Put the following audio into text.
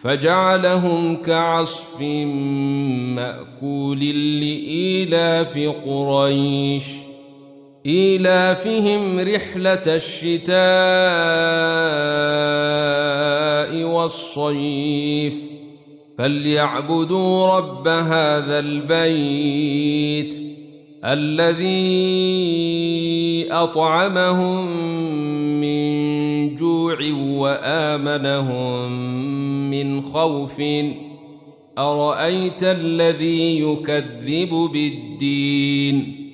فجعلهم كعصف مأكول لإيلاف قريش إيلافهم رحلة الشتاء والصيف فليعبدوا رب هذا البيت الذي أطعمهم من جوع وآمنهم من خوف. أرأيت الذي يكذب بالدين؟